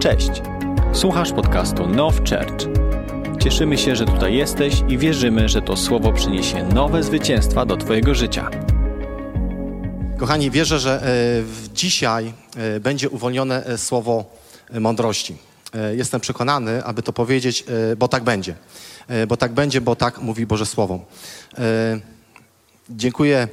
Cześć! Słuchasz podcastu Now Church. Cieszymy się, że tutaj jesteś i wierzymy, że to słowo przyniesie nowe zwycięstwa do Twojego życia. Kochani, wierzę, że e, dzisiaj e, będzie uwolnione e, słowo mądrości. Jestem przekonany, aby to powiedzieć, bo tak będzie. Bo tak będzie, bo tak mówi Boże Słowo. Dziękuję,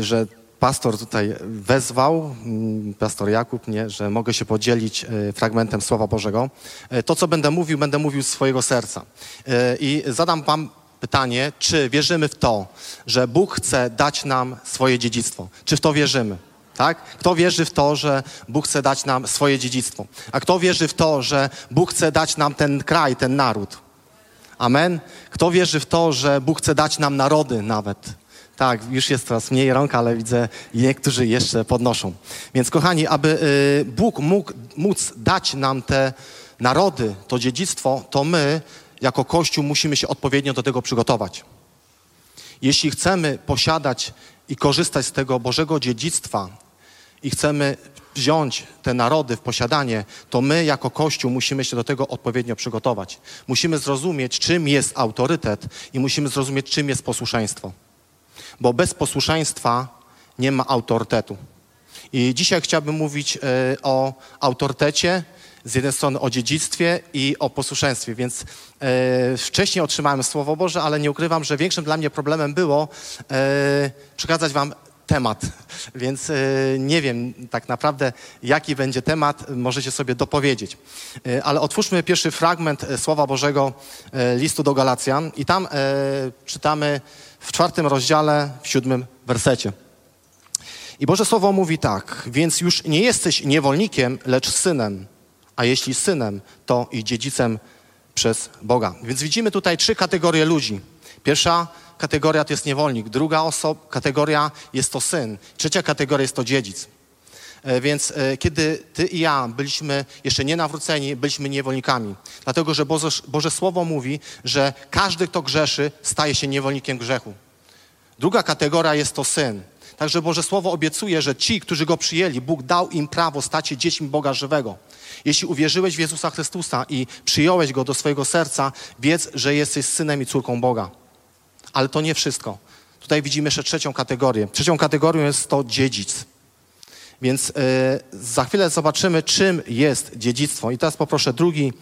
że pastor tutaj wezwał, mm, pastor Jakub, nie, że mogę się podzielić e, fragmentem Słowa Bożego. E, To, co będę mówił, będę mówił z swojego serca. E, I zadam wam pytanie, czy wierzymy w to, że Bóg chce dać nam swoje dziedzictwo? Czy w to wierzymy? Tak? Kto wierzy w to, że Bóg chce dać nam swoje dziedzictwo? A kto wierzy w to, że Bóg chce dać nam ten kraj, ten naród? Amen. Kto wierzy w to, że Bóg chce dać nam narody nawet? Tak, już jest coraz mniej rąk, ale widzę niektórzy jeszcze podnoszą. Więc kochani, aby y, Bóg mógł móc dać nam te narody, to dziedzictwo, to my jako Kościół musimy się odpowiednio do tego przygotować. Jeśli chcemy posiadać i korzystać z tego Bożego dziedzictwa i chcemy wziąć te narody w posiadanie, to my jako Kościół musimy się do tego odpowiednio przygotować. Musimy zrozumieć, czym jest autorytet i musimy zrozumieć, czym jest posłuszeństwo. Bo bez posłuszeństwa nie ma autorytetu. I dzisiaj chciałbym mówić e, o autorytecie, z jednej strony o dziedzictwie i o posłuszeństwie, więc e, wcześniej otrzymałem Słowo Boże, ale nie ukrywam, że większym dla mnie problemem było e, przekazać wam temat, więc e, nie wiem tak naprawdę, jaki będzie temat, możecie sobie dopowiedzieć. E, ale otwórzmy pierwszy fragment e, Słowa Bożego listu do Galacjan i tam czytamy w czwartym rozdziale, w siódmym wersecie. I Boże Słowo mówi tak, więc już nie jesteś niewolnikiem, lecz synem, a jeśli synem, to i dziedzicem przez Boga. Więc widzimy tutaj trzy kategorie ludzi. Pierwsza kategoria to jest niewolnik, druga oso- kategoria jest to syn, trzecia kategoria jest to dziedzic. E, Więc e, kiedy ty i ja byliśmy jeszcze nie nawróceni, byliśmy niewolnikami. Dlatego, że Boże, Boże Słowo mówi, że każdy, kto grzeszy, staje się niewolnikiem grzechu. Druga kategoria jest to syn. Także Boże Słowo obiecuje, że ci, którzy Go przyjęli, Bóg dał im prawo stać się dziećmi Boga żywego. Jeśli uwierzyłeś w Jezusa Chrystusa i przyjąłeś Go do swojego serca, wiedz, że jesteś synem i córką Boga. Ale to nie wszystko. Tutaj widzimy jeszcze trzecią kategorię. Trzecią kategorią jest to dziedzic. Więc e, za chwilę zobaczymy, czym jest dziedzictwo. I teraz poproszę drugi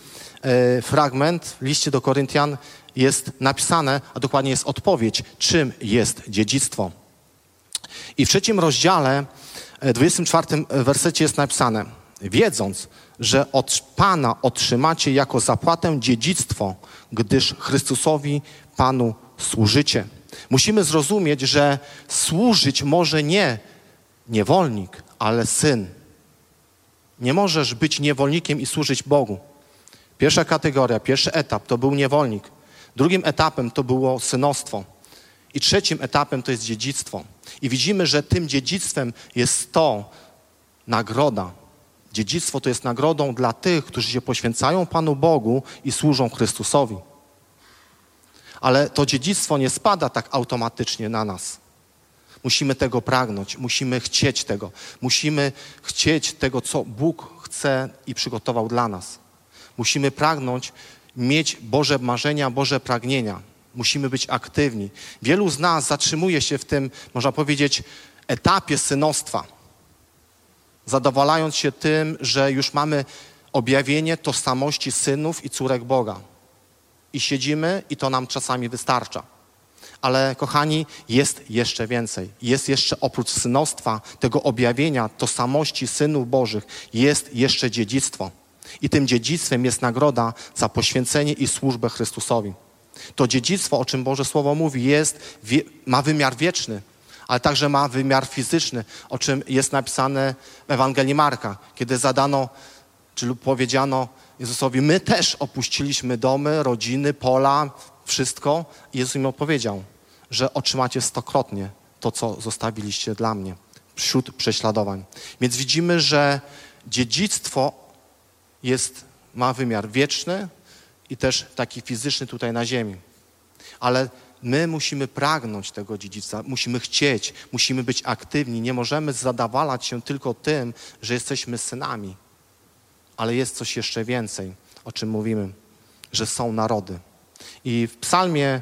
e, fragment w liście do Koryntian. Jest napisane, a dokładnie jest odpowiedź, czym jest dziedzictwo. I w trzecim rozdziale, e, 24 wersecie jest napisane, wiedząc, że od Pana otrzymacie jako zapłatę dziedzictwo, gdyż Chrystusowi Panu służycie. Musimy zrozumieć, że służyć może nie niewolnik, ale syn. Nie możesz być niewolnikiem i służyć Bogu. Pierwsza kategoria, pierwszy etap to był niewolnik. Drugim etapem to było synostwo. I trzecim etapem to jest dziedzictwo. I widzimy, że tym dziedzictwem jest to nagroda. Dziedzictwo to jest nagrodą dla tych, którzy się poświęcają Panu Bogu i służą Chrystusowi. Ale to dziedzictwo nie spada tak automatycznie na nas. Musimy tego pragnąć, musimy chcieć tego, musimy chcieć tego, co Bóg chce i przygotował dla nas. Musimy pragnąć mieć Boże marzenia, Boże pragnienia. Musimy być aktywni. Wielu z nas zatrzymuje się w tym, można powiedzieć, etapie synostwa, zadowalając się tym, że już mamy objawienie tożsamości synów i córek Boga. I siedzimy, i to nam czasami wystarcza. Ale kochani, jest jeszcze więcej. Jest jeszcze oprócz synostwa, tego objawienia tożsamości synów Bożych, jest jeszcze dziedzictwo. I tym dziedzictwem jest nagroda za poświęcenie i służbę Chrystusowi. To dziedzictwo, o czym Boże Słowo mówi, jest, ma wymiar wieczny, ale także ma wymiar fizyczny, o czym jest napisane w Ewangelii Marka, kiedy zadano, czy lub powiedziano Jezusowi, my też opuściliśmy domy, rodziny, pola, wszystko. I Jezus im odpowiedział, że otrzymacie stokrotnie to, co zostawiliście dla mnie wśród prześladowań. Więc widzimy, że dziedzictwo jest, ma wymiar wieczny i też taki fizyczny tutaj na ziemi. Ale my musimy pragnąć tego dziedzictwa, musimy chcieć, musimy być aktywni. Nie możemy zadawalać się tylko tym, że jesteśmy synami. Ale jest coś jeszcze więcej, o czym mówimy, że są narody. I w psalmie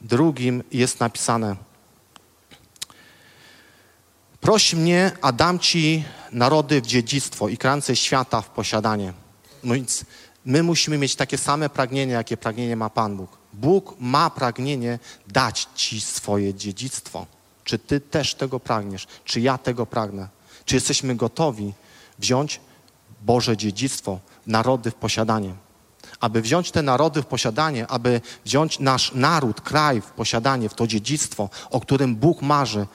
drugim jest napisane Proś mnie, a dam Ci narody w dziedzictwo i krańce świata w posiadanie. No więc my musimy mieć takie same pragnienie, jakie pragnienie ma Pan Bóg. Bóg ma pragnienie dać Ci swoje dziedzictwo. Czy Ty też tego pragniesz? Czy ja tego pragnę? Czy jesteśmy gotowi wziąć Boże dziedzictwo, narody w posiadanie? Aby wziąć te narody w posiadanie, aby wziąć nasz naród, kraj w posiadanie, w to dziedzictwo, o którym Bóg marzy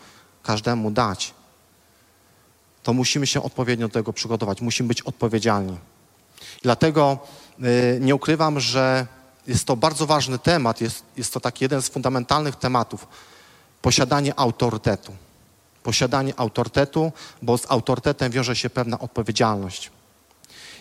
każdemu dać, to musimy się odpowiednio do tego przygotować. Musimy być odpowiedzialni. Dlatego y, nie ukrywam, że jest to bardzo ważny temat, jest, jest to taki jeden z fundamentalnych tematów posiadanie autorytetu. Posiadanie autorytetu, bo z autorytetem wiąże się pewna odpowiedzialność.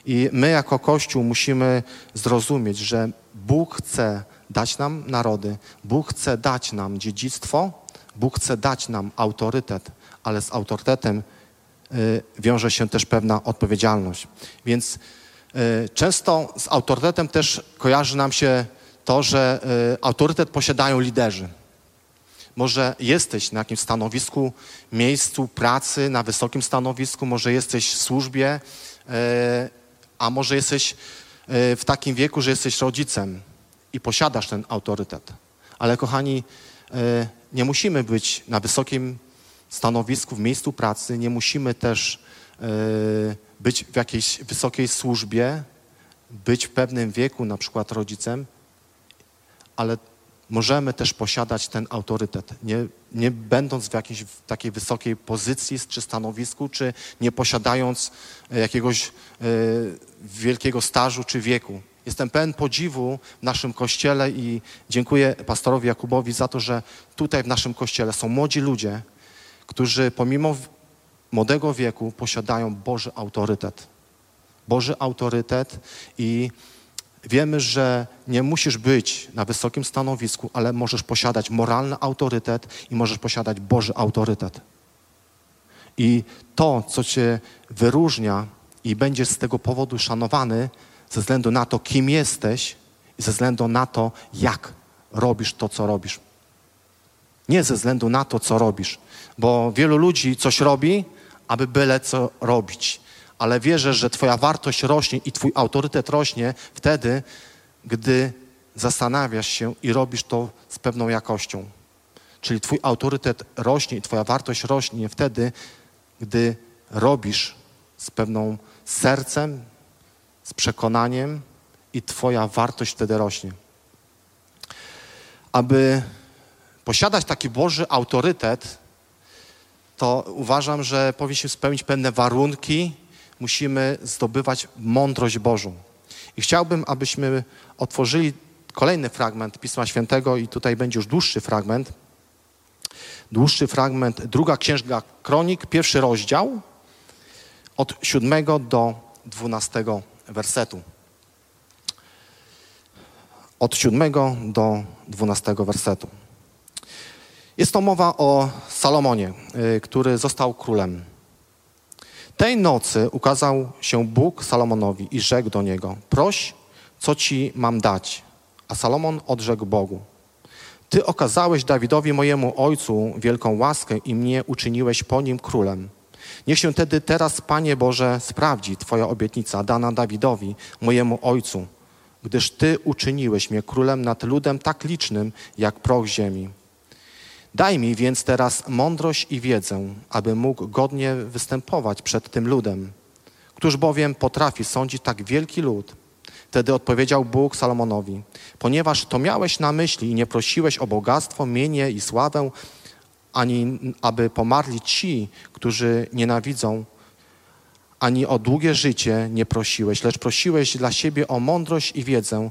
I my jako Kościół musimy zrozumieć, że Bóg chce dać nam narody, Bóg chce dać nam dziedzictwo, Bóg chce dać nam autorytet, ale z autorytetem y, wiąże się też pewna odpowiedzialność. Więc y, często z autorytetem też kojarzy nam się to, że y, autorytet posiadają liderzy. Może jesteś na jakimś stanowisku, miejscu pracy, na wysokim stanowisku, może jesteś w służbie, a może jesteś w takim wieku, że jesteś rodzicem i posiadasz ten autorytet. Ale kochani, nie musimy być na wysokim stanowisku, w miejscu pracy, nie musimy też e, być w jakiejś wysokiej służbie, być w pewnym wieku, na przykład rodzicem, ale możemy też posiadać ten autorytet, nie, nie będąc w jakiejś w takiej wysokiej pozycji czy stanowisku, czy nie posiadając e, jakiegoś e, wielkiego stażu czy wieku. Jestem pełen podziwu w naszym kościele i dziękuję pastorowi Jakubowi za to, że tutaj w naszym kościele są młodzi ludzie, którzy pomimo młodego wieku posiadają Boży autorytet. Boży autorytet i wiemy, że nie musisz być na wysokim stanowisku, ale możesz posiadać moralny autorytet i możesz posiadać Boży autorytet. I to, co cię wyróżnia i będziesz z tego powodu szanowany, ze względu na to, kim jesteś i ze względu na to, jak robisz to, co robisz. Nie ze względu na to, co robisz, bo wielu ludzi coś robi, aby byle co robić. Ale wierzę, że Twoja wartość rośnie i Twój autorytet rośnie wtedy, gdy zastanawiasz się i robisz to z pewną jakością. Czyli Twój autorytet rośnie i Twoja wartość rośnie wtedy, gdy robisz z pewną sercem, z przekonaniem i Twoja wartość wtedy rośnie. Aby posiadać taki Boży autorytet, to uważam, że powinniśmy spełnić pewne warunki, musimy zdobywać mądrość Bożą. I chciałbym, abyśmy otworzyli kolejny fragment Pisma Świętego i tutaj będzie już dłuższy fragment. Dłuższy fragment, druga księga Kronik, pierwszy rozdział, od siódmego do dwunastego wersetu. Od siódmego do dwunastego wersetu. Jest to mowa o Salomonie, y, który został królem. Tej nocy ukazał się Bóg Salomonowi i rzekł do niego: Proś, co ci mam dać. A Salomon odrzekł Bogu: Ty okazałeś Dawidowi mojemu ojcu wielką łaskę i mnie uczyniłeś po nim królem. Niech się tedy teraz, Panie Boże, sprawdzi Twoja obietnica dana Dawidowi, mojemu ojcu, gdyż Ty uczyniłeś mnie królem nad ludem tak licznym jak proch ziemi. Daj mi więc teraz mądrość i wiedzę, aby mógł godnie występować przed tym ludem. Któż bowiem potrafi sądzić tak wielki lud? Wtedy odpowiedział Bóg Salomonowi: Ponieważ to miałeś na myśli i nie prosiłeś o bogactwo, mienie i sławę, ani aby pomarli ci, którzy nienawidzą, ani o długie życie nie prosiłeś, lecz prosiłeś dla siebie o mądrość i wiedzę,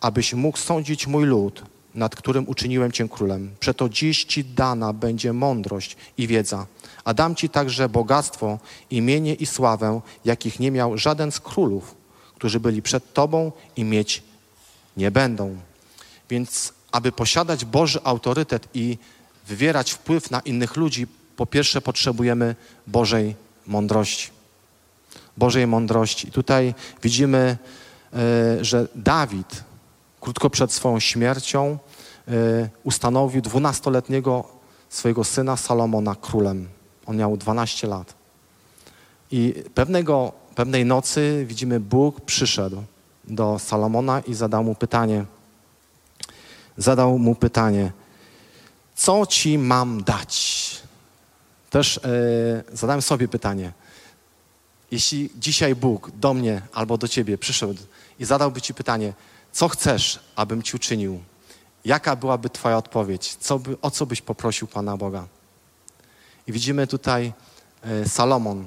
abyś mógł sądzić mój lud, nad którym uczyniłem Cię królem. Przeto dziś Ci dana będzie mądrość i wiedza, a dam Ci także bogactwo, imienie i sławę, jakich nie miał żaden z królów, którzy byli przed Tobą i mieć nie będą. Więc aby posiadać Boży autorytet i wywierać wpływ na innych ludzi, po pierwsze potrzebujemy Bożej mądrości. Bożej mądrości. Tutaj widzimy, e, że Dawid krótko przed swoją śmiercią e, ustanowił dwunastoletniego swojego syna Salomona królem. On miał 12 lat. I pewnego, pewnej nocy widzimy, Bóg przyszedł do Salomona i zadał mu pytanie. Zadał mu pytanie, co ci mam dać? Też e, zadałem sobie pytanie. Jeśli dzisiaj Bóg do mnie albo do ciebie przyszedł i zadałby ci pytanie, co chcesz, abym ci uczynił? Jaka byłaby twoja odpowiedź? Co by, o co byś poprosił Pana Boga? I widzimy tutaj e, Salomon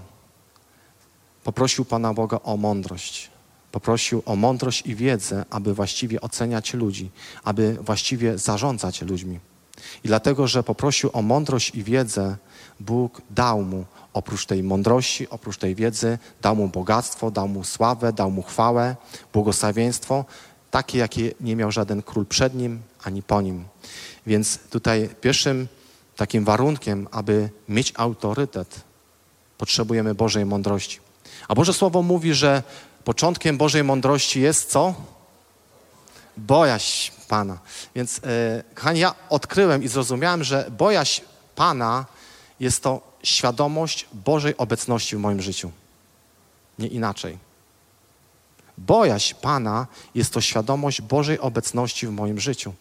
poprosił Pana Boga o mądrość. Poprosił o mądrość i wiedzę, aby właściwie oceniać ludzi, aby właściwie zarządzać ludźmi. I dlatego, że poprosił o mądrość i wiedzę, Bóg dał mu oprócz tej mądrości, oprócz tej wiedzy, dał mu bogactwo, dał mu sławę, dał mu chwałę, błogosławieństwo, takie, jakie nie miał żaden król przed nim ani po nim. Więc tutaj pierwszym takim warunkiem, aby mieć autorytet, potrzebujemy Bożej mądrości. A Boże Słowo mówi, że początkiem Bożej mądrości jest co? Bojaźń Pana. Więc, e, kochani, ja odkryłem i zrozumiałem, że bojaźń Pana jest to świadomość Bożej obecności w moim życiu. Nie inaczej. Bojaźń Pana jest to świadomość Bożej obecności w moim życiu.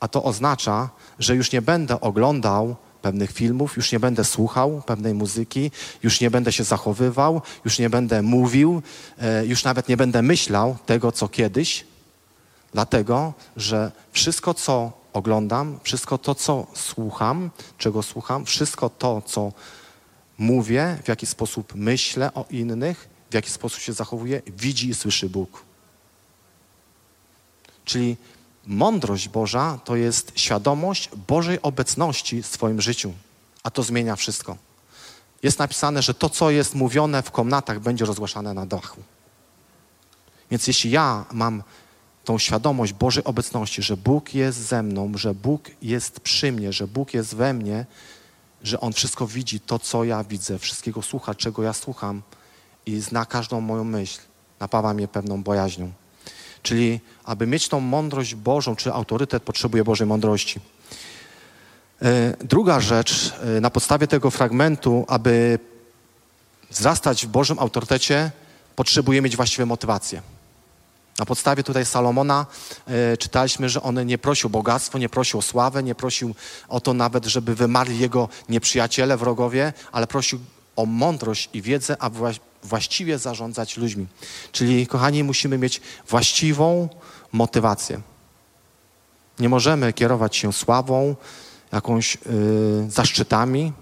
A to oznacza, że już nie będę oglądał pewnych filmów, już nie będę słuchał pewnej muzyki, już nie będę się zachowywał, już nie będę mówił, e, już nawet nie będę myślał tego, co kiedyś, dlatego że wszystko, co oglądam, wszystko to, co słucham, czego słucham, wszystko to, co mówię, w jaki sposób myślę o innych, w jaki sposób się zachowuję, widzi i słyszy Bóg. Czyli mądrość Boża to jest świadomość Bożej obecności w Twoim życiu, a to zmienia wszystko. Jest napisane, że to, co jest mówione w komnatach, będzie rozgłaszane na dachu. Więc jeśli ja mam tą świadomość Bożej obecności, że Bóg jest ze mną, że Bóg jest przy mnie, że Bóg jest we mnie, że On wszystko widzi, to co ja widzę, wszystkiego słucha, czego ja słucham i zna każdą moją myśl, napawa mnie pewną bojaźnią. Czyli, aby mieć tą mądrość Bożą, czy autorytet, potrzebuje Bożej mądrości. E, druga rzecz, e, na podstawie tego fragmentu, aby wzrastać w Bożym autorytecie, potrzebuje mieć właściwe motywacje. Na podstawie tutaj Salomona e, czytaliśmy, że on nie prosił bogactwo, nie prosił o sławę, nie prosił o to nawet, żeby wymarli jego nieprzyjaciele, wrogowie, ale prosił o mądrość i wiedzę, aby właściwie zarządzać ludźmi. Czyli, kochani, musimy mieć właściwą motywację. Nie możemy kierować się sławą, jakąś yy, zaszczytami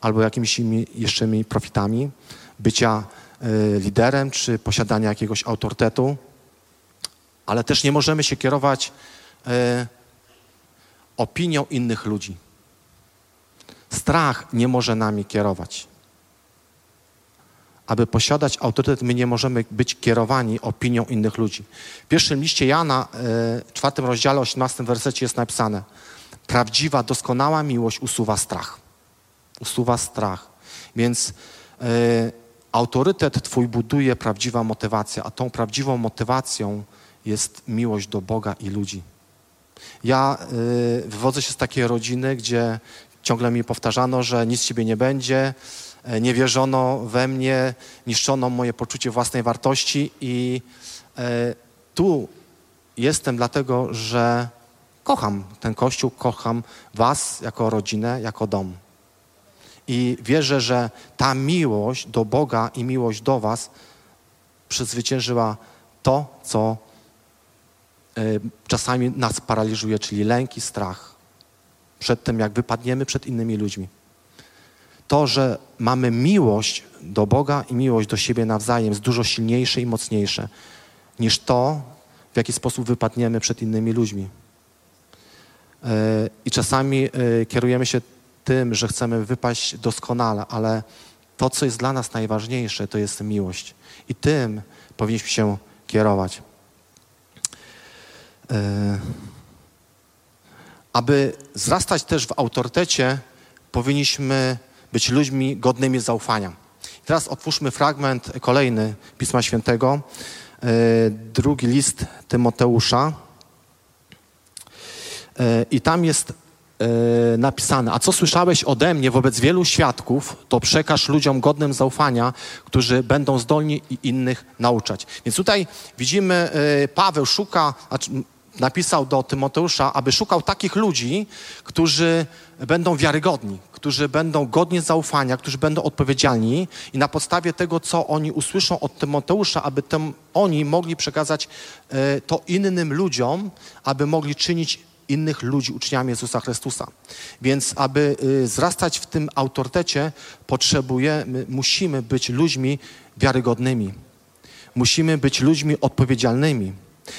albo jakimiś jeszcze profitami bycia yy, liderem czy posiadania jakiegoś autorytetu ale też nie możemy się kierować e, opinią innych ludzi. Strach nie może nami kierować. Aby posiadać autorytet, my nie możemy być kierowani opinią innych ludzi. W pierwszym liście Jana, w czwartym rozdziale, osiemnastym wersecie jest napisane prawdziwa, doskonała miłość usuwa strach. Usuwa strach. Więc e, autorytet Twój buduje prawdziwa motywacja, a tą prawdziwą motywacją jest miłość do Boga i ludzi. Ja y, wywodzę się z takiej rodziny, gdzie ciągle mi powtarzano, że nic z ciebie nie będzie, e, nie wierzono we mnie, niszczono moje poczucie własnej wartości i e, tu jestem dlatego, że kocham ten Kościół, kocham was jako rodzinę, jako dom. I wierzę, że ta miłość do Boga i miłość do was przezwyciężyła to, co czasami nas paraliżuje, czyli lęk i strach przed tym, jak wypadniemy przed innymi ludźmi. To, że mamy miłość do Boga i miłość do siebie nawzajem jest dużo silniejsze i mocniejsze niż to, w jaki sposób wypadniemy przed innymi ludźmi. E, I czasami e, kierujemy się tym, że chcemy wypaść doskonale, ale to, co jest dla nas najważniejsze, to jest miłość. I tym powinniśmy się kierować. E, aby wzrastać też w autorytecie, powinniśmy być ludźmi godnymi zaufania. Teraz otwórzmy fragment kolejny Pisma Świętego, e, drugi list Tymoteusza. E, I tam jest napisane, a co słyszałeś ode mnie wobec wielu świadków, to przekaż ludziom godnym zaufania, którzy będą zdolni innych nauczać. Więc tutaj widzimy, Paweł szuka, znaczy napisał do Tymoteusza, aby szukał takich ludzi, którzy będą wiarygodni, którzy będą godnie zaufania, którzy będą odpowiedzialni i na podstawie tego, co oni usłyszą od Tymoteusza, aby oni mogli przekazać e, to innym ludziom, aby mogli czynić innych ludzi uczniami Jezusa Chrystusa. Więc aby y, wzrastać w tym autorytecie, potrzebujemy, musimy być ludźmi wiarygodnymi. Musimy być ludźmi odpowiedzialnymi.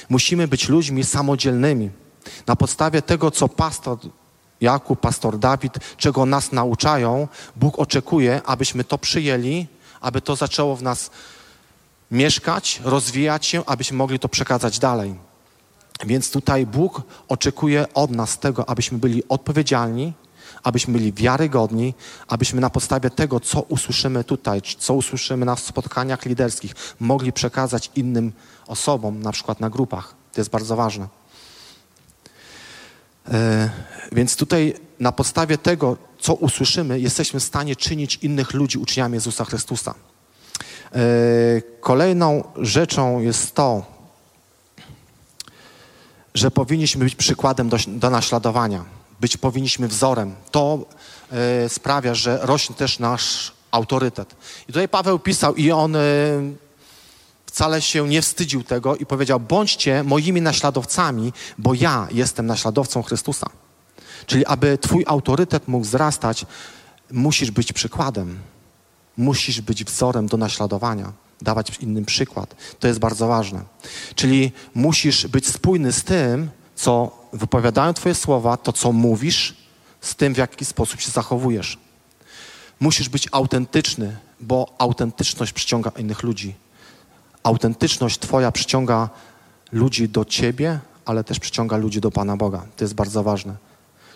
Musimy być ludźmi samodzielnymi. Na podstawie tego, co pastor Jakub, pastor Dawid, czego nas nauczają, Bóg oczekuje, abyśmy to przyjęli, aby to zaczęło w nas mieszkać, rozwijać się, abyśmy mogli to przekazać dalej. Więc tutaj Bóg oczekuje od nas tego, abyśmy byli odpowiedzialni, abyśmy byli wiarygodni, abyśmy na podstawie tego, co usłyszymy tutaj, co usłyszymy na spotkaniach liderskich, mogli przekazać innym osobom, na przykład na grupach. To jest bardzo ważne. E, więc tutaj na podstawie tego, co usłyszymy, jesteśmy w stanie czynić innych ludzi uczniami Jezusa Chrystusa. E, kolejną rzeczą jest to, że powinniśmy być przykładem do, do naśladowania, być powinniśmy wzorem. To e, sprawia, że rośnie też nasz autorytet. I tutaj Paweł pisał i on wcale się nie wstydził tego i powiedział: Bądźcie moimi naśladowcami, bo ja jestem naśladowcą Chrystusa. Czyli, aby Twój autorytet mógł wzrastać, musisz być przykładem, musisz być wzorem do naśladowania, dawać innym przykład. To jest bardzo ważne. Czyli musisz być spójny z tym, co wypowiadają Twoje słowa, to co mówisz, z tym, w jaki sposób się zachowujesz. Musisz być autentyczny, bo autentyczność przyciąga innych ludzi autentyczność Twoja przyciąga ludzi do Ciebie, ale też przyciąga ludzi do Pana Boga. To jest bardzo ważne.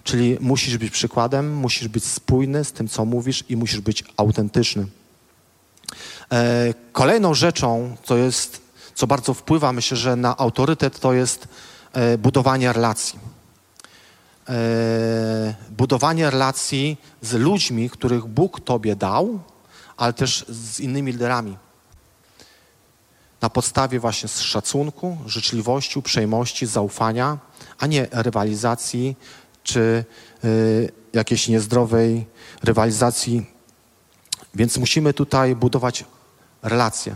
Czyli musisz być przykładem, musisz być spójny z tym, co mówisz i musisz być autentyczny. E, kolejną rzeczą, co jest, co bardzo wpływa, myślę, że na autorytet, to jest budowanie relacji. E, budowanie relacji z ludźmi, których Bóg Tobie dał, ale też z innymi liderami na podstawie właśnie szacunku, życzliwości, uprzejmości, zaufania, a nie rywalizacji czy y, jakiejś niezdrowej rywalizacji. Więc musimy tutaj budować relacje.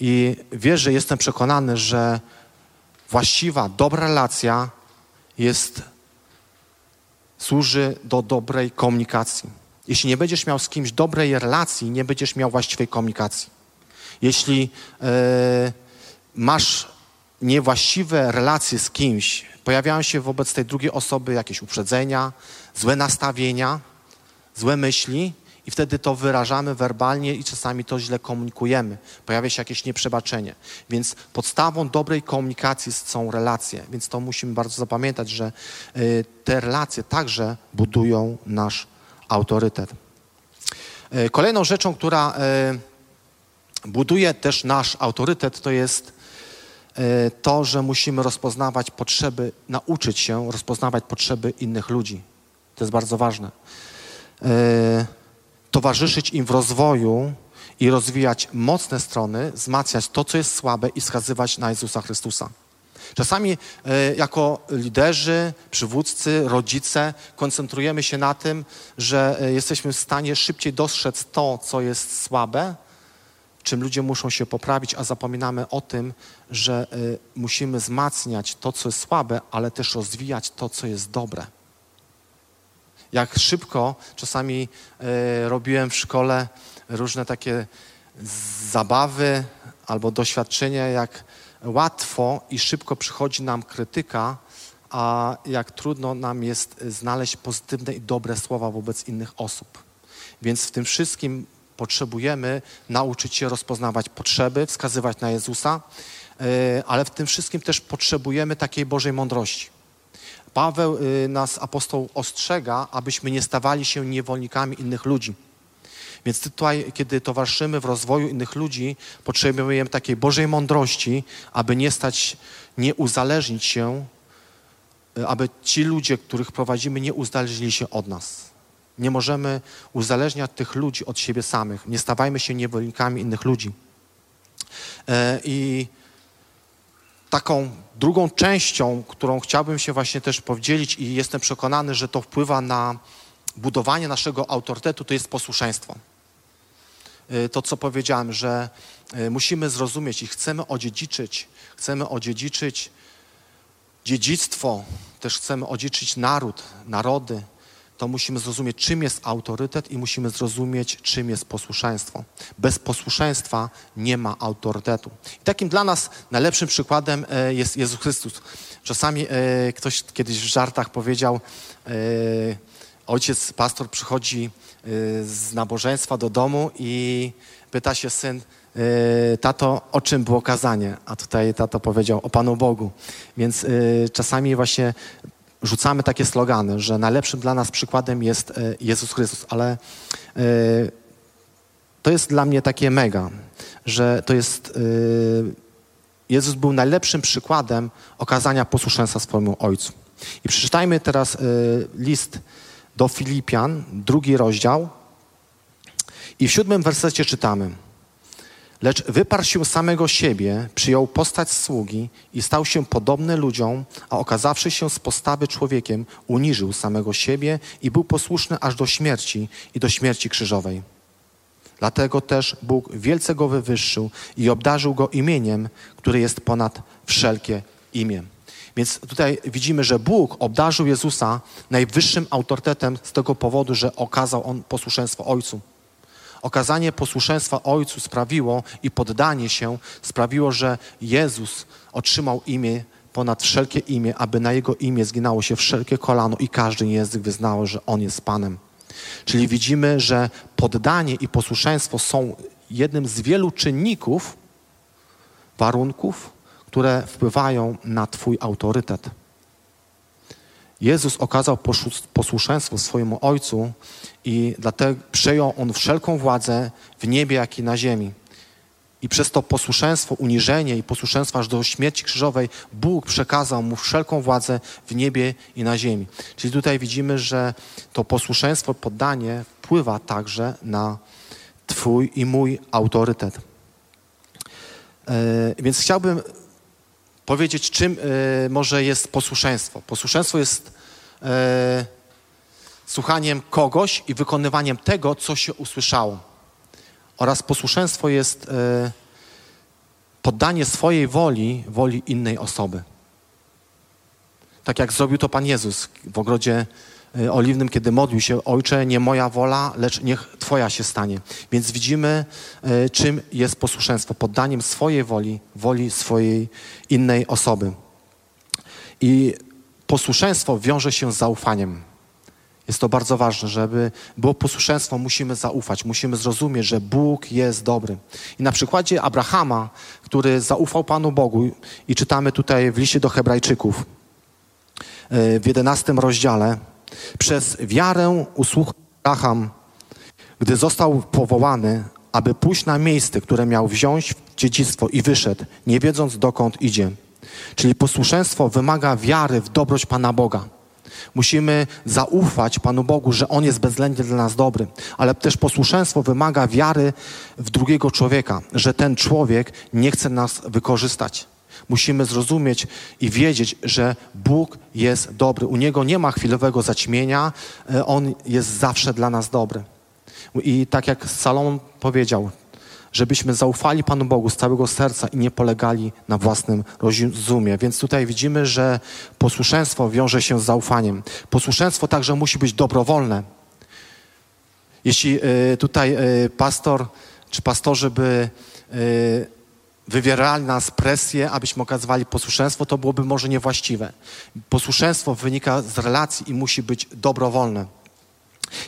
I wierzę, jestem przekonany, że właściwa, dobra relacja jest, służy do dobrej komunikacji. Jeśli nie będziesz miał z kimś dobrej relacji, nie będziesz miał właściwej komunikacji. Jeśli e, masz niewłaściwe relacje z kimś, pojawiają się wobec tej drugiej osoby jakieś uprzedzenia, złe nastawienia, złe myśli, i wtedy to wyrażamy werbalnie i czasami to źle komunikujemy. Pojawia się jakieś nieprzebaczenie. Więc podstawą dobrej komunikacji są relacje. Więc to musimy bardzo zapamiętać, że y, te relacje także budują nasz autorytet. Y, kolejną rzeczą, która y, buduje też nasz autorytet, to jest to, że musimy rozpoznawać potrzeby, nauczyć się rozpoznawać potrzeby innych ludzi. To jest bardzo ważne. E, towarzyszyć im w rozwoju i rozwijać mocne strony, wzmacniać to, co jest słabe i wskazywać na Jezusa Chrystusa. Czasami e, jako liderzy, przywódcy, rodzice koncentrujemy się na tym, że jesteśmy w stanie szybciej dostrzec to, co jest słabe, czym ludzie muszą się poprawić, a zapominamy o tym, że y, musimy wzmacniać to, co jest słabe, ale też rozwijać to, co jest dobre. Jak szybko czasami y, robiłem w szkole różne takie zabawy albo doświadczenia, jak łatwo i szybko przychodzi nam krytyka, a jak trudno nam jest znaleźć pozytywne i dobre słowa wobec innych osób. Więc w tym wszystkim Potrzebujemy nauczyć się rozpoznawać potrzeby, wskazywać na Jezusa, e, ale w tym wszystkim też potrzebujemy takiej Bożej mądrości. Paweł y, nas, apostoł, ostrzega, abyśmy nie stawali się niewolnikami innych ludzi. Więc tutaj, kiedy towarzyszymy w rozwoju innych ludzi, potrzebujemy takiej Bożej mądrości, aby nie stać, nie uzależnić się, y, aby ci ludzie, których prowadzimy, nie uzależnili się od nas. Nie możemy uzależniać tych ludzi od siebie samych. Nie stawajmy się niewolnikami innych ludzi. E, I taką drugą częścią, którą chciałbym się właśnie też podzielić i jestem przekonany, że to wpływa na budowanie naszego autorytetu, to jest posłuszeństwo. E, to, co powiedziałem, że e, musimy zrozumieć i chcemy odziedziczyć, chcemy odziedziczyć dziedzictwo, też chcemy odziedziczyć naród, narody, to musimy zrozumieć, czym jest autorytet i musimy zrozumieć, czym jest posłuszeństwo. Bez posłuszeństwa nie ma autorytetu. I takim dla nas najlepszym przykładem e, jest Jezus Chrystus. Czasami e, ktoś kiedyś w żartach powiedział, e, ojciec, pastor przychodzi z nabożeństwa do domu i pyta się syn, tato, o czym było kazanie? A tutaj tato powiedział o Panu Bogu. Więc czasami właśnie rzucamy takie slogany, że najlepszym dla nas przykładem jest e, Jezus Chrystus, ale e, to jest dla mnie takie mega, że to jest. E, Jezus był najlepszym przykładem okazania posłuszeństwa swojemu Ojcu. I przeczytajmy teraz list do Filipian, drugi rozdział. I w siódmym wersecie czytamy – Lecz wyparł się samego siebie, przyjął postać sługi i stał się podobny ludziom, a okazawszy się z postawy człowiekiem, uniżył samego siebie i był posłuszny aż do śmierci i do śmierci krzyżowej. Dlatego też Bóg wielce go wywyższył i obdarzył go imieniem, które jest ponad wszelkie imię. Więc tutaj widzimy, że Bóg obdarzył Jezusa najwyższym autorytetem z tego powodu, że okazał on posłuszeństwo Ojcu. Okazanie posłuszeństwa Ojcu sprawiło i poddanie się sprawiło, że Jezus otrzymał imię ponad wszelkie imię, aby na Jego imię zginało się wszelkie kolano i każdy język wyznało, że On jest Panem. Czyli widzimy, że poddanie i posłuszeństwo są jednym z wielu czynników, warunków, które wpływają na Twój autorytet. Jezus okazał posłuszeństwo swojemu Ojcu i dlatego przejął On wszelką władzę w niebie, jak i na ziemi. I przez to posłuszeństwo, uniżenie i posłuszeństwo aż do śmierci krzyżowej Bóg przekazał mu wszelką władzę w niebie i na ziemi. Czyli tutaj widzimy, że to posłuszeństwo, poddanie wpływa także na Twój i mój autorytet. Yy, więc chciałbym powiedzieć, czym y, może jest posłuszeństwo. Posłuszeństwo jest y, słuchaniem kogoś i wykonywaniem tego, co się usłyszało. Oraz posłuszeństwo jest y, poddanie swojej woli woli innej osoby. Tak jak zrobił to Pan Jezus w ogrodzie Y, oliwnym, kiedy modlił się, Ojcze, nie moja wola, lecz niech Twoja się stanie. Więc widzimy, y, czym jest posłuszeństwo, poddaniem swojej woli, woli swojej innej osoby. I posłuszeństwo wiąże się z zaufaniem. Jest to bardzo ważne, żeby było posłuszeństwo, musimy zaufać, musimy zrozumieć, że Bóg jest dobry. I na przykładzie Abrahama, który zaufał Panu Bogu, i czytamy tutaj w liście do Hebrajczyków, y, w jedenastym rozdziale, przez wiarę usłuchał Abraham, gdy został powołany, aby pójść na miejsce, które miał wziąć w dziedzictwo i wyszedł, nie wiedząc dokąd idzie. Czyli posłuszeństwo wymaga wiary w dobroć Pana Boga. Musimy zaufać Panu Bogu, że On jest bezwzględnie dla nas dobry, ale też posłuszeństwo wymaga wiary w drugiego człowieka, że ten człowiek nie chce nas wykorzystać. Musimy zrozumieć i wiedzieć, że Bóg jest dobry. U Niego nie ma chwilowego zaćmienia, e, On jest zawsze dla nas dobry. I tak jak Salomon powiedział, żebyśmy zaufali Panu Bogu z całego serca i nie polegali na własnym rozumie. Więc tutaj widzimy, że posłuszeństwo wiąże się z zaufaniem. Posłuszeństwo także musi być dobrowolne. Jeśli y, tutaj y, pastor czy pastorzy by y, wywierali nas presję, abyśmy okazywali posłuszeństwo, to byłoby może niewłaściwe. Posłuszeństwo wynika z relacji i musi być dobrowolne.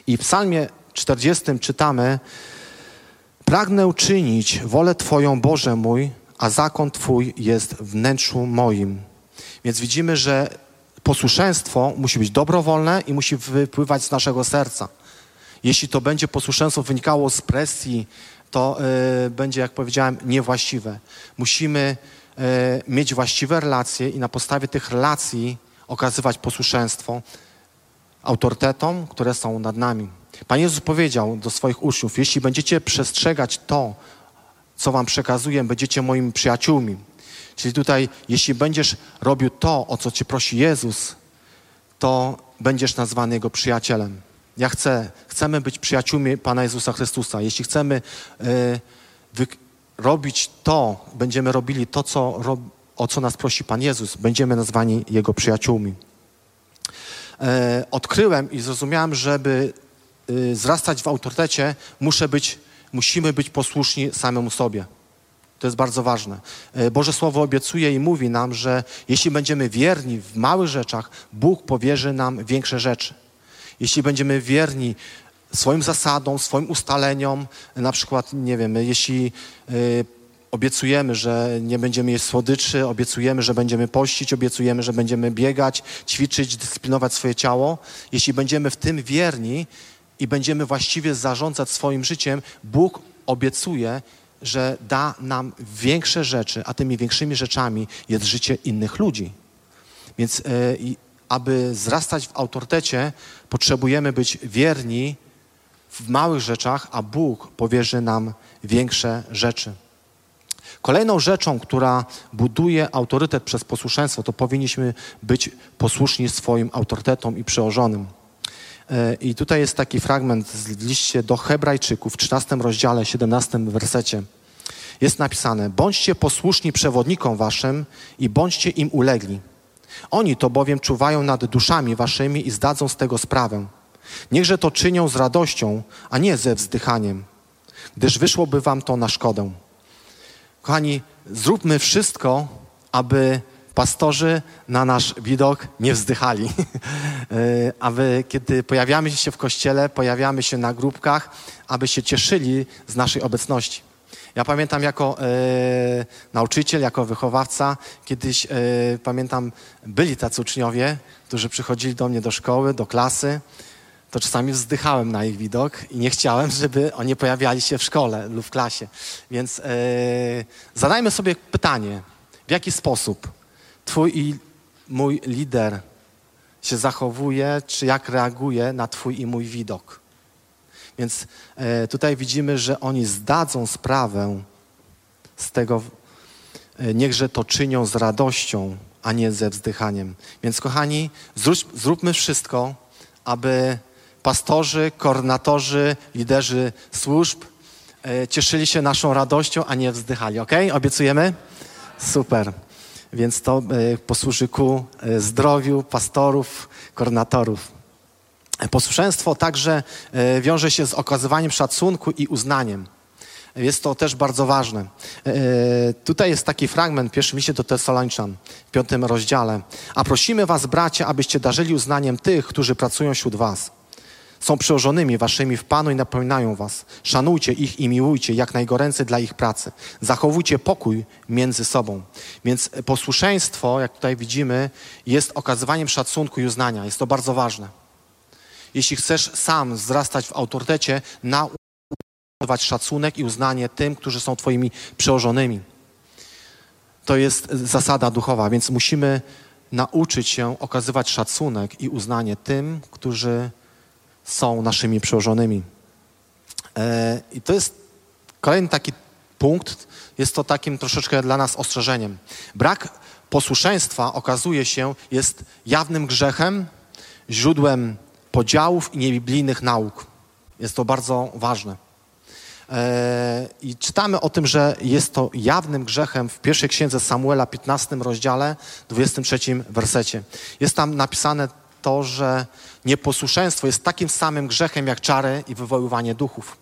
I w psalmie 40 czytamy Pragnę czynić wolę Twoją, Boże mój, a zakon Twój jest wnętrzu moim. Więc widzimy, że Posłuszeństwo musi być dobrowolne i musi wypływać z naszego serca. Jeśli to będzie posłuszeństwo wynikało z presji, to y, będzie, jak powiedziałem, niewłaściwe. Musimy y, mieć właściwe relacje i na podstawie tych relacji okazywać posłuszeństwo autorytetom, które są nad nami. Pan Jezus powiedział do swoich uczniów: Jeśli będziecie przestrzegać to, co wam przekazuję, będziecie moimi przyjaciółmi. Czyli tutaj, jeśli będziesz robił to, o co cię prosi Jezus, to będziesz nazwany Jego przyjacielem. Ja chcę, chcemy być przyjaciółmi Pana Jezusa Chrystusa. Jeśli chcemy y, robić to, będziemy robili to, co, o co nas prosi Pan Jezus, będziemy nazwani Jego przyjaciółmi. E, odkryłem i zrozumiałem, żeby y, wzrastać w autorytecie, muszę być, musimy być posłuszni samemu sobie. To jest bardzo ważne. E, Boże Słowo obiecuje i mówi nam, że jeśli będziemy wierni w małych rzeczach, Bóg powierzy nam większe rzeczy. Jeśli będziemy wierni swoim zasadom, swoim ustaleniom, na przykład, nie wiem, jeśli y, obiecujemy, że nie będziemy jeść słodyczy, obiecujemy, że będziemy pościć, obiecujemy, że będziemy biegać, ćwiczyć, dyscyplinować swoje ciało, jeśli będziemy w tym wierni i będziemy właściwie zarządzać swoim życiem, Bóg obiecuje, że da nam większe rzeczy, a tymi większymi rzeczami jest życie innych ludzi. Więc e, aby wzrastać w autorytecie, potrzebujemy być wierni w małych rzeczach, a Bóg powierzy nam większe rzeczy. Kolejną rzeczą, która buduje autorytet przez posłuszeństwo, to powinniśmy być posłuszni swoim autorytetom i przełożonym. E, I tutaj jest taki fragment z liście do Hebrajczyków w 13 rozdziale, 17 wersecie. Jest napisane: Bądźcie posłuszni przewodnikom waszym i bądźcie im ulegli. Oni to bowiem czuwają nad duszami waszymi i zdadzą z tego sprawę. Niechże to czynią z radością, a nie ze wzdychaniem, gdyż wyszłoby wam to na szkodę. Kochani, zróbmy wszystko, aby pastorzy na nasz widok nie wzdychali. E, aby kiedy pojawiamy się w kościele, pojawiamy się na grupkach, aby się cieszyli z naszej obecności. Ja pamiętam jako e, nauczyciel, jako wychowawca, kiedyś e, pamiętam, byli tacy uczniowie, którzy przychodzili do mnie do szkoły, do klasy, to czasami wzdychałem na ich widok i nie chciałem, żeby oni pojawiali się w szkole lub w klasie. Więc e, zadajmy sobie pytanie, w jaki sposób Twój i mój lider się zachowuje, czy jak reaguje na Twój i mój widok. Więc e, tutaj widzimy, że oni zdadzą sprawę z tego, e, niechże to czynią z radością, a nie ze wzdychaniem. Więc kochani, zrób, zróbmy wszystko, aby pastorzy, koordynatorzy, liderzy służb e, cieszyli się naszą radością, a nie wzdychali. Ok? Obiecujemy? Super. Więc to e, posłuży ku e, zdrowiu pastorów, koordynatorów. Posłuszeństwo także e, wiąże się z okazywaniem szacunku i uznaniem. Jest to też bardzo ważne. Tutaj jest taki fragment, pierwszy liście do Tesalończan, w piątym rozdziale. A prosimy was, bracia, abyście darzyli uznaniem tych, którzy pracują wśród was. Są przełożonymi waszymi w Panu i napominają was. Szanujcie ich i miłujcie jak najgoręcej dla ich pracy. Zachowujcie pokój między sobą. Więc posłuszeństwo, jak tutaj widzimy, jest okazywaniem szacunku i uznania. Jest to bardzo ważne. Jeśli chcesz sam wzrastać w autorytecie, nauczyć szacunek i uznanie tym, którzy są twoimi przełożonymi. To jest zasada duchowa, więc musimy nauczyć się okazywać szacunek i uznanie tym, którzy są naszymi przełożonymi. E, I to jest kolejny taki punkt, jest to takim troszeczkę dla nas ostrzeżeniem. Brak posłuszeństwa okazuje się jest jawnym grzechem, źródłem podziałów i niebiblijnych nauk. Jest to bardzo ważne. E, I czytamy o tym, że jest to jawnym grzechem w pierwszej księdze Samuela, 15 rozdziale, 23 wersecie. Jest tam napisane to, że nieposłuszeństwo jest takim samym grzechem jak czary i wywoływanie duchów.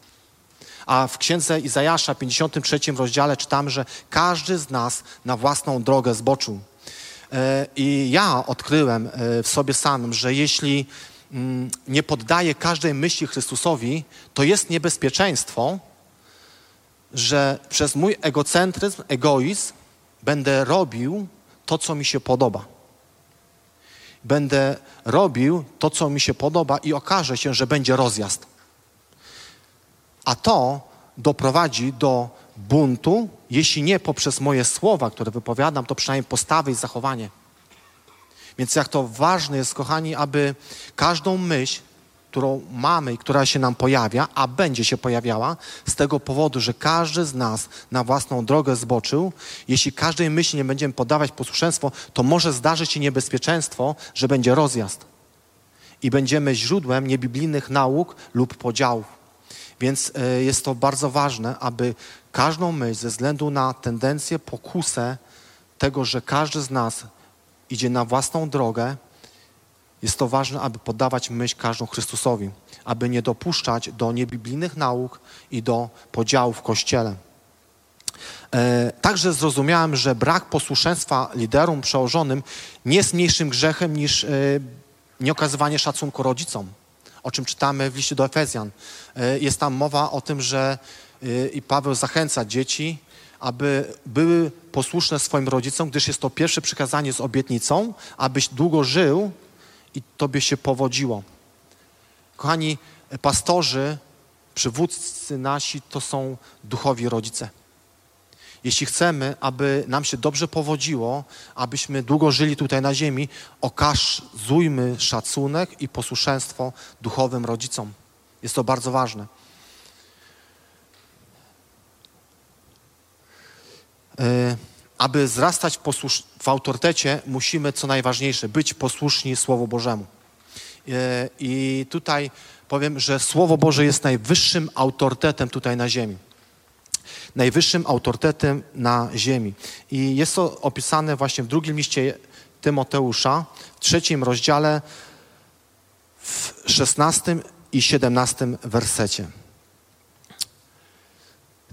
A w księdze Izajasza, 53 rozdziale, czytamy, że każdy z nas na własną drogę zboczył. E, I ja odkryłem e, w sobie samym, że jeśli mm, nie poddaję każdej myśli Chrystusowi, to jest niebezpieczeństwo, że przez mój egocentryzm, egoizm będę robił to, co mi się podoba. Będę robił to, co mi się podoba i okaże się, że będzie rozjazd. A to doprowadzi do buntu, jeśli nie poprzez moje słowa, które wypowiadam, to przynajmniej postawy i zachowanie. Więc jak to ważne jest, kochani, aby każdą myśl, którą mamy i która się nam pojawia, a będzie się pojawiała, z tego powodu, że każdy z nas na własną drogę zboczył, jeśli każdej myśli nie będziemy podawać posłuszeństwo, to może zdarzyć się niebezpieczeństwo, że będzie rozjazd i będziemy źródłem niebiblijnych nauk lub podziałów. Więc e, jest to bardzo ważne, aby każdą myśl ze względu na tendencję, pokusę tego, że każdy z nas idzie na własną drogę, jest to ważne, aby poddawać myśl każdą Chrystusowi, aby nie dopuszczać do niebiblijnych nauk i do podziałów w Kościele. E, także zrozumiałem, że brak posłuszeństwa liderom przełożonym nie jest mniejszym grzechem niż e, nieokazywanie szacunku rodzicom, o czym czytamy w liście do Efezjan. E, jest tam mowa o tym, że i Paweł zachęca dzieci, aby były posłuszne swoim rodzicom, gdyż jest to pierwsze przykazanie z obietnicą, abyś długo żył i tobie się powodziło. Kochani, pastorzy, przywódcy nasi to są duchowi rodzice. Jeśli chcemy, aby nam się dobrze powodziło, abyśmy długo żyli tutaj na ziemi, okazujmy szacunek i posłuszeństwo duchowym rodzicom. Jest to bardzo ważne. E, aby wzrastać w, posłusz- w autorytecie, musimy, co najważniejsze, być posłuszni Słowu Bożemu. E, I tutaj powiem, że Słowo Boże jest najwyższym autorytetem tutaj na ziemi. Najwyższym autorytetem na ziemi. I jest to opisane właśnie w drugim liście Tymoteusza, w trzecim rozdziale, w szesnastym i siedemnastym wersecie.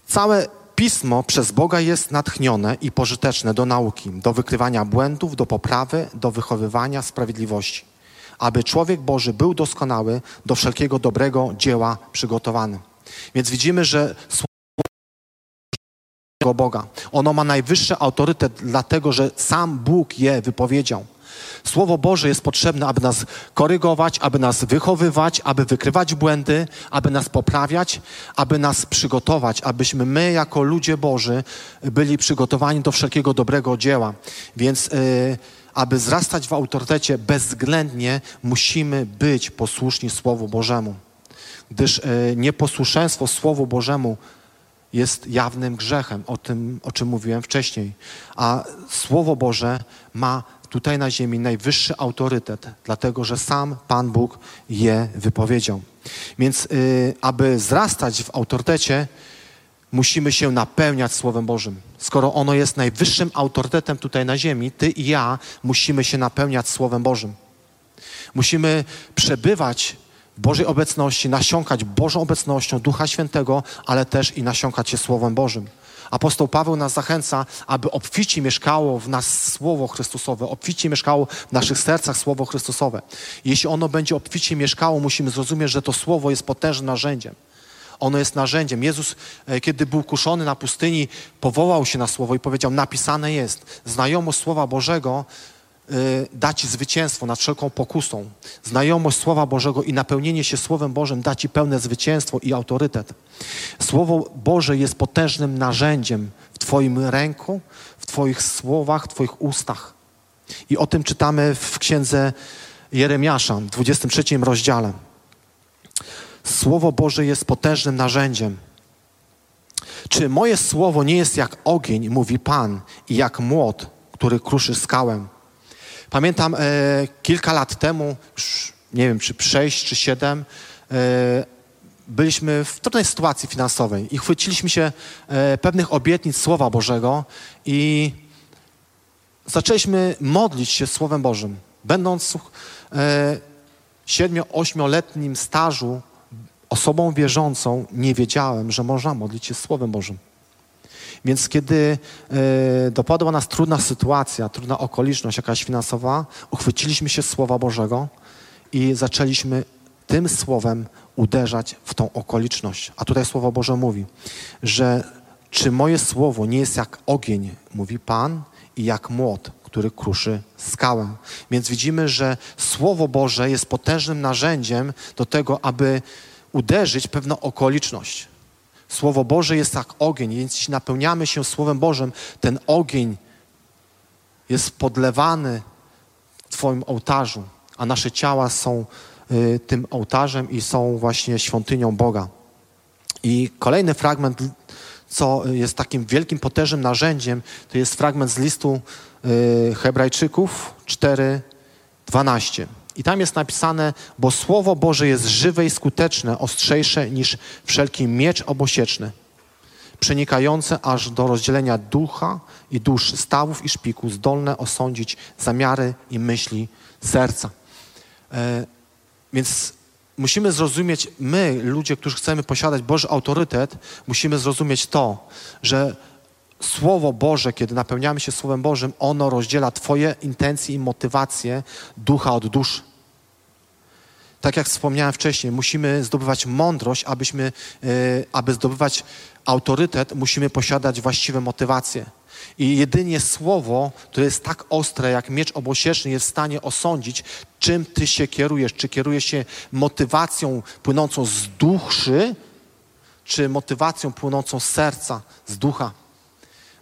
Całe Pismo przez Boga jest natchnione i pożyteczne do nauki, do wykrywania błędów, do poprawy, do wychowywania sprawiedliwości, aby człowiek Boży był doskonały, do wszelkiego dobrego dzieła przygotowany. Więc widzimy, że Słowo Boga, ono ma najwyższy autorytet, dlatego że sam Bóg je wypowiedział. Słowo Boże jest potrzebne, aby nas korygować, aby nas wychowywać, aby wykrywać błędy, aby nas poprawiać, aby nas przygotować, abyśmy my, jako ludzie Boży, byli przygotowani do wszelkiego dobrego dzieła. Więc, yy, aby wzrastać w autorytecie, bezwzględnie musimy być posłuszni Słowu Bożemu. Gdyż yy, nieposłuszeństwo Słowu Bożemu jest jawnym grzechem, o tym, o czym mówiłem wcześniej. A Słowo Boże ma tutaj na ziemi najwyższy autorytet, dlatego że sam Pan Bóg je wypowiedział. Więc, y, aby wzrastać w autorytecie, musimy się napełniać Słowem Bożym. Skoro ono jest najwyższym autorytetem tutaj na ziemi, ty i ja musimy się napełniać Słowem Bożym. Musimy przebywać w Bożej obecności, nasiąkać Bożą obecnością Ducha Świętego, ale też i nasiąkać się Słowem Bożym. Apostoł Paweł nas zachęca, aby obficie mieszkało w nas Słowo Chrystusowe, obficie mieszkało w naszych sercach Słowo Chrystusowe. Jeśli ono będzie obficie mieszkało, musimy zrozumieć, że to Słowo jest potężnym narzędziem. Ono jest narzędziem. Jezus, e, kiedy był kuszony na pustyni, powołał się na Słowo i powiedział, napisane jest. Znajomość Słowa Bożego da Ci zwycięstwo nad wszelką pokusą. Znajomość Słowa Bożego i napełnienie się Słowem Bożym da Ci pełne zwycięstwo i autorytet. Słowo Boże jest potężnym narzędziem w Twoim ręku, w Twoich słowach, w Twoich ustach. I o tym czytamy w księdze Jeremiasza, w 23 rozdziale. Słowo Boże jest potężnym narzędziem. Czy moje słowo nie jest jak ogień, mówi Pan, i jak młot, który kruszy skałę? Pamiętam e, kilka lat temu, już nie wiem, czy sześć, czy siedem, e, byliśmy w trudnej sytuacji finansowej i chwyciliśmy się e, pewnych obietnic Słowa Bożego i zaczęliśmy modlić się Słowem Bożym. Będąc e, siedmiu, ośmioletnim stażu osobą wierzącą, nie wiedziałem, że można modlić się Słowem Bożym. Więc kiedy y, dopadła nas trudna sytuacja, trudna okoliczność jakaś finansowa, uchwyciliśmy się Słowa Bożego i zaczęliśmy tym Słowem uderzać w tą okoliczność. A tutaj Słowo Boże mówi, że czy moje Słowo nie jest jak ogień, mówi Pan, i jak młot, który kruszy skałę. Więc widzimy, że Słowo Boże jest potężnym narzędziem do tego, aby uderzyć pewną okoliczność. Słowo Boże jest jak ogień, więc jeśli napełniamy się Słowem Bożym, ten ogień jest podlewany w Twoim ołtarzu, a nasze ciała są y, tym ołtarzem i są właśnie świątynią Boga. I kolejny fragment, co jest takim wielkim, potężnym narzędziem, to jest fragment z listu y, Hebrajczyków 4:12. I tam jest napisane, bo Słowo Boże jest żywe i skuteczne, ostrzejsze niż wszelki miecz obosieczny, przenikające aż do rozdzielenia ducha i dusz, stawów i szpiku, zdolne osądzić zamiary i myśli serca. E, więc musimy zrozumieć, my, ludzie, którzy chcemy posiadać Boży autorytet, musimy zrozumieć to, że Słowo Boże, kiedy napełniamy się Słowem Bożym, ono rozdziela Twoje intencje i motywacje ducha od duszy. Tak jak wspomniałem wcześniej, musimy zdobywać mądrość, abyśmy, yy, aby zdobywać autorytet, musimy posiadać właściwe motywacje. I jedynie słowo, które jest tak ostre jak miecz obosieczny, jest w stanie osądzić, czym ty się kierujesz. Czy kierujesz się motywacją płynącą z duszy, czy motywacją płynącą z serca, z ducha.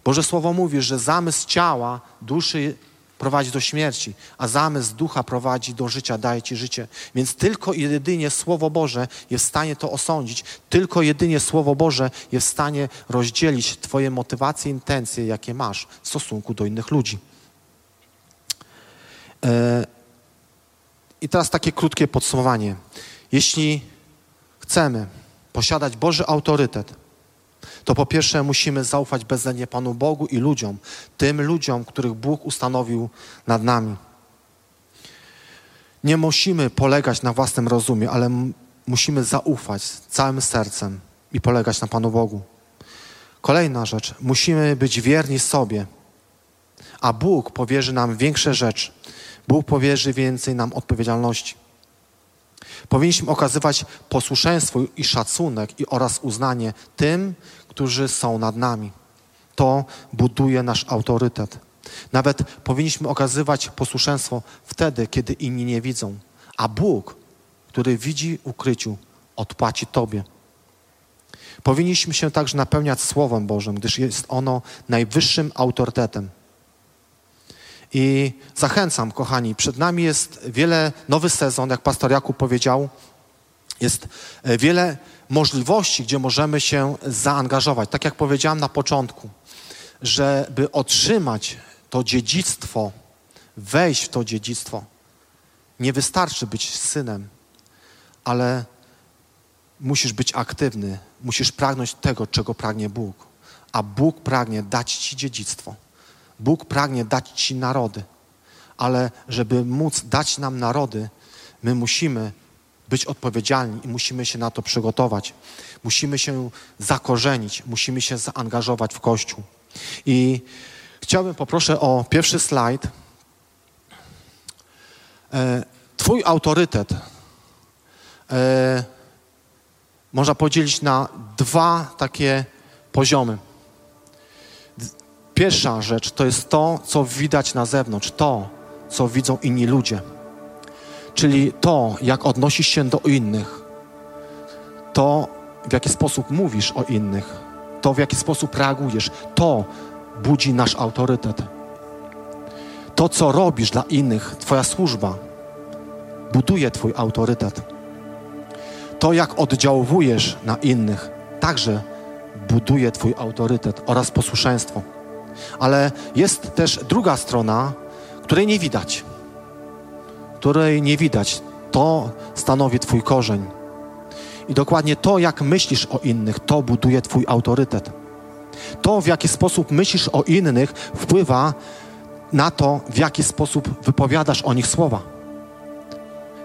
Boże Słowo mówi, że zamysł ciała, duszy prowadzi do śmierci, a zamysł ducha prowadzi do życia, daje ci życie. Więc tylko i jedynie Słowo Boże jest w stanie to osądzić, tylko jedynie Słowo Boże jest w stanie rozdzielić Twoje motywacje, intencje, jakie masz w stosunku do innych ludzi. E, I teraz takie krótkie podsumowanie. Jeśli chcemy posiadać Boży autorytet, to po pierwsze musimy zaufać bezwzględnie Panu Bogu i ludziom, tym ludziom, których Bóg ustanowił nad nami. Nie musimy polegać na własnym rozumie, ale musimy zaufać całym sercem i polegać na Panu Bogu. Kolejna rzecz, musimy być wierni sobie, a Bóg powierzy nam większe rzeczy. Bóg powierzy więcej nam odpowiedzialności. Powinniśmy okazywać posłuszeństwo i szacunek i oraz uznanie tym, którzy są nad nami. To buduje nasz autorytet. Nawet powinniśmy okazywać posłuszeństwo wtedy, kiedy inni nie widzą, a Bóg, który widzi ukryciu, odpłaci Tobie. Powinniśmy się także napełniać Słowem Bożym, gdyż jest ono najwyższym autorytetem. I zachęcam, kochani, przed nami jest wiele, nowy sezon, jak pastor Jakub powiedział, jest e, wiele możliwości, gdzie możemy się zaangażować. Tak jak powiedziałem na początku, żeby otrzymać to dziedzictwo, wejść w to dziedzictwo, nie wystarczy być synem, ale musisz być aktywny, musisz pragnąć tego, czego pragnie Bóg. A Bóg pragnie dać Ci dziedzictwo. Bóg pragnie dać Ci narody. Ale żeby móc dać nam narody, my musimy być odpowiedzialni i musimy się na to przygotować. Musimy się zakorzenić, musimy się zaangażować w Kościół. I chciałbym, poproszę o pierwszy slajd. E, twój autorytet e, można podzielić na dwa takie poziomy. Pierwsza rzecz to jest to, co widać na zewnątrz, to, co widzą inni ludzie czyli to, jak odnosisz się do innych, to, w jaki sposób mówisz o innych, to, w jaki sposób reagujesz, to budzi nasz autorytet. To, co robisz dla innych, Twoja służba, buduje Twój autorytet. To, jak oddziałujesz na innych, także buduje Twój autorytet oraz posłuszeństwo. Ale jest też druga strona, której nie widać której nie widać. To stanowi Twój korzeń. I dokładnie to, jak myślisz o innych, to buduje Twój autorytet. To, w jaki sposób myślisz o innych, wpływa na to, w jaki sposób wypowiadasz o nich słowa.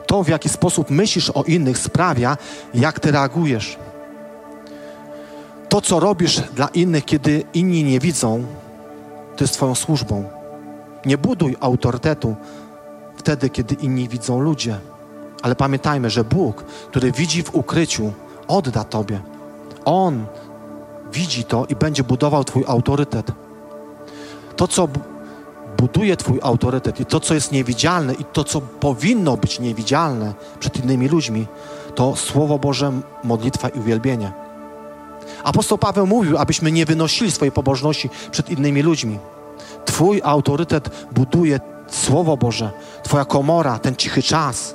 To, w jaki sposób myślisz o innych, sprawia, jak ty reagujesz. To, co robisz dla innych, kiedy inni nie widzą, to jest Twoją służbą. Nie buduj autorytetu wtedy, kiedy inni widzą ludzie. Ale pamiętajmy, że Bóg, który widzi w ukryciu, odda Tobie. On widzi to i będzie budował Twój autorytet. To, co buduje Twój autorytet i to, co jest niewidzialne i to, co powinno być niewidzialne przed innymi ludźmi, to Słowo Boże, modlitwa i uwielbienie. Apostoł Paweł mówił, abyśmy nie wynosili swojej pobożności przed innymi ludźmi. Twój autorytet buduje Słowo Boże, Twoja komora, ten cichy czas.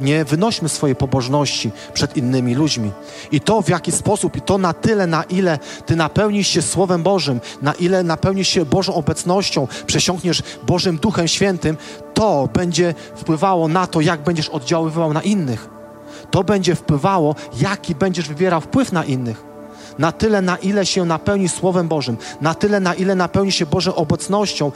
Nie wynośmy swojej pobożności przed innymi ludźmi. I to w jaki sposób, i to na tyle, na ile Ty napełnisz się Słowem Bożym, na ile napełnisz się Bożą obecnością, przesiąkniesz Bożym Duchem Świętym, to będzie wpływało na to, jak będziesz oddziaływał na innych. To będzie wpływało, jaki będziesz wywierał wpływ na innych. Na tyle, na ile się napełni Słowem Bożym, na tyle, na ile napełni się Bożą obecnością,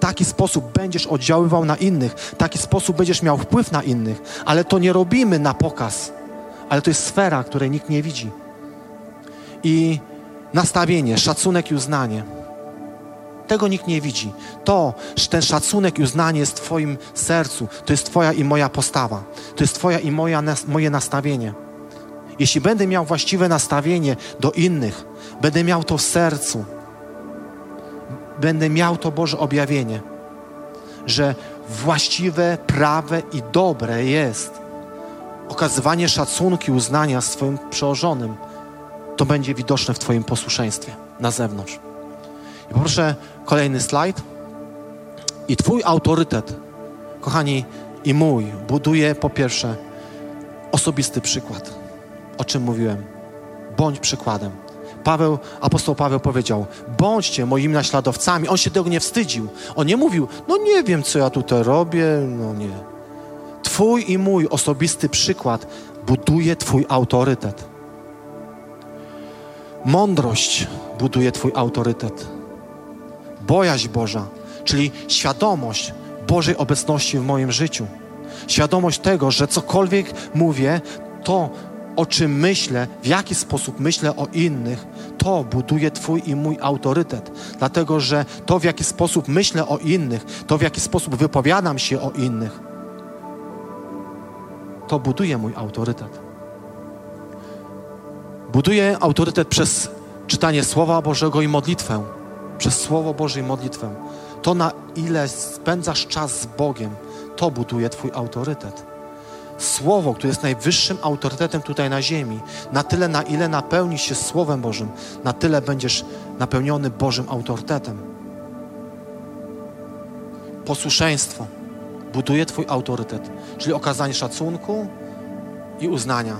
taki sposób będziesz oddziaływał na innych, taki sposób będziesz miał wpływ na innych, ale to nie robimy na pokaz, ale to jest sfera, której nikt nie widzi. I nastawienie, szacunek i uznanie. Tego nikt nie widzi. To, że ten szacunek i uznanie jest w Twoim sercu, to jest Twoja i moja postawa, to jest Twoja i moja, moje nastawienie. Jeśli będę miał właściwe nastawienie do innych, będę miał to w sercu, będę miał to Boże objawienie, że właściwe, prawe i dobre jest okazywanie szacunku i uznania swoim przełożonym, to będzie widoczne w Twoim posłuszeństwie na zewnątrz. I poproszę kolejny slajd. I Twój autorytet, kochani, i mój, buduje po pierwsze osobisty przykład, o czym mówiłem. Bądź przykładem. Paweł, apostoł Paweł powiedział: bądźcie moimi naśladowcami. On się tego nie wstydził. On nie mówił: No nie wiem, co ja tutaj robię, no nie. Twój i mój osobisty przykład buduje Twój autorytet. Mądrość buduje Twój autorytet. Bojaźń Boża, czyli świadomość Bożej obecności w moim życiu. Świadomość tego, że cokolwiek mówię, to o czym myślę, w jaki sposób myślę o innych, to buduje Twój i mój autorytet. Dlatego, że to, w jaki sposób myślę o innych, to, w jaki sposób wypowiadam się o innych, to buduje mój autorytet. Buduje autorytet przez czytanie Słowa Bożego i modlitwę. Przez Słowo Boże i modlitwę. To, na ile spędzasz czas z Bogiem, to buduje Twój autorytet. Słowo, które jest najwyższym autorytetem tutaj na ziemi, na tyle, na ile napełnisz się Słowem Bożym, na tyle będziesz napełniony Bożym autorytetem. Posłuszeństwo buduje Twój autorytet, czyli okazanie szacunku i uznania.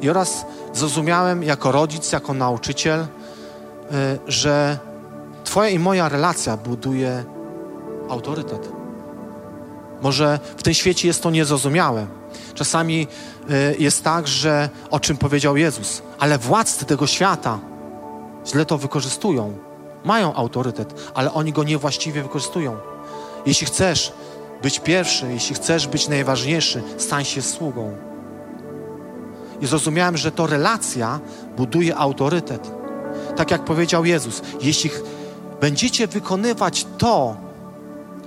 I oraz zrozumiałem jako rodzic, jako nauczyciel, y, że Twoja i moja relacja buduje autorytet. Może w tym świecie jest to niezrozumiałe. Czasami y, jest tak, że o czym powiedział Jezus, ale władcy tego świata źle to wykorzystują. Mają autorytet, ale oni go niewłaściwie wykorzystują. Jeśli chcesz być pierwszy, jeśli chcesz być najważniejszy, stań się sługą. I zrozumiałem, że to relacja buduje autorytet. Tak jak powiedział Jezus, jeśli będziecie wykonywać to,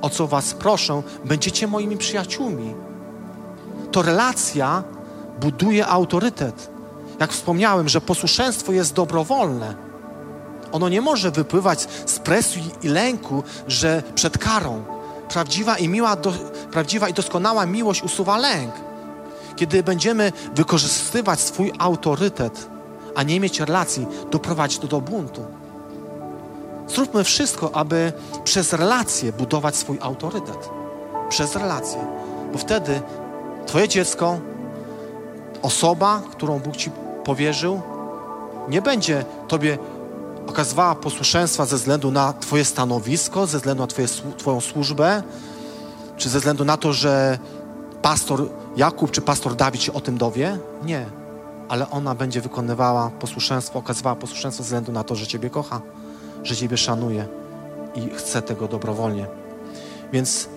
o co Was proszę, będziecie moimi przyjaciółmi. To relacja buduje autorytet. Jak wspomniałem, że posłuszeństwo jest dobrowolne. Ono nie może wypływać z presji i lęku, że przed karą. Prawdziwa i, miła do, prawdziwa i doskonała miłość usuwa lęk. Kiedy będziemy wykorzystywać swój autorytet, a nie mieć relacji, doprowadzi to do buntu. Zróbmy wszystko, aby przez relacje budować swój autorytet. Przez relacje. Bo wtedy Twoje dziecko, osoba, którą Bóg Ci powierzył, nie będzie Tobie okazywała posłuszeństwa ze względu na Twoje stanowisko, ze względu na twoje, Twoją służbę, czy ze względu na to, że pastor Jakub czy pastor Dawid się o tym dowie. Nie. Ale ona będzie wykonywała posłuszeństwo, okazywała posłuszeństwo ze względu na to, że Ciebie kocha że Ciebie szanuje i chce tego dobrowolnie. Więc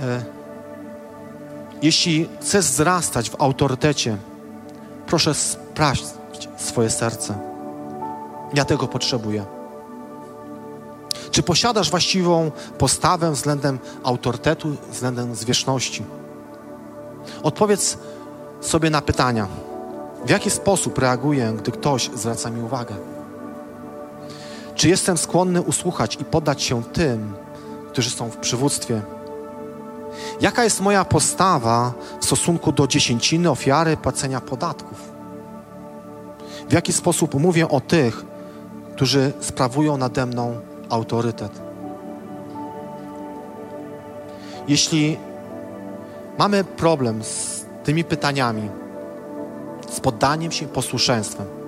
e, jeśli chcesz wzrastać w autorytecie, proszę sprawdź swoje serce. Ja tego potrzebuję. Czy posiadasz właściwą postawę względem autorytetu, względem zwierzchności? Odpowiedz sobie na pytania. W jaki sposób reaguję, gdy ktoś zwraca mi uwagę? Czy jestem skłonny usłuchać i poddać się tym, którzy są w przywództwie? Jaka jest moja postawa w stosunku do dziesięciny, ofiary, płacenia podatków? W jaki sposób mówię o tych, którzy sprawują nade mną autorytet? Jeśli mamy problem z tymi pytaniami, z poddaniem się posłuszeństwem,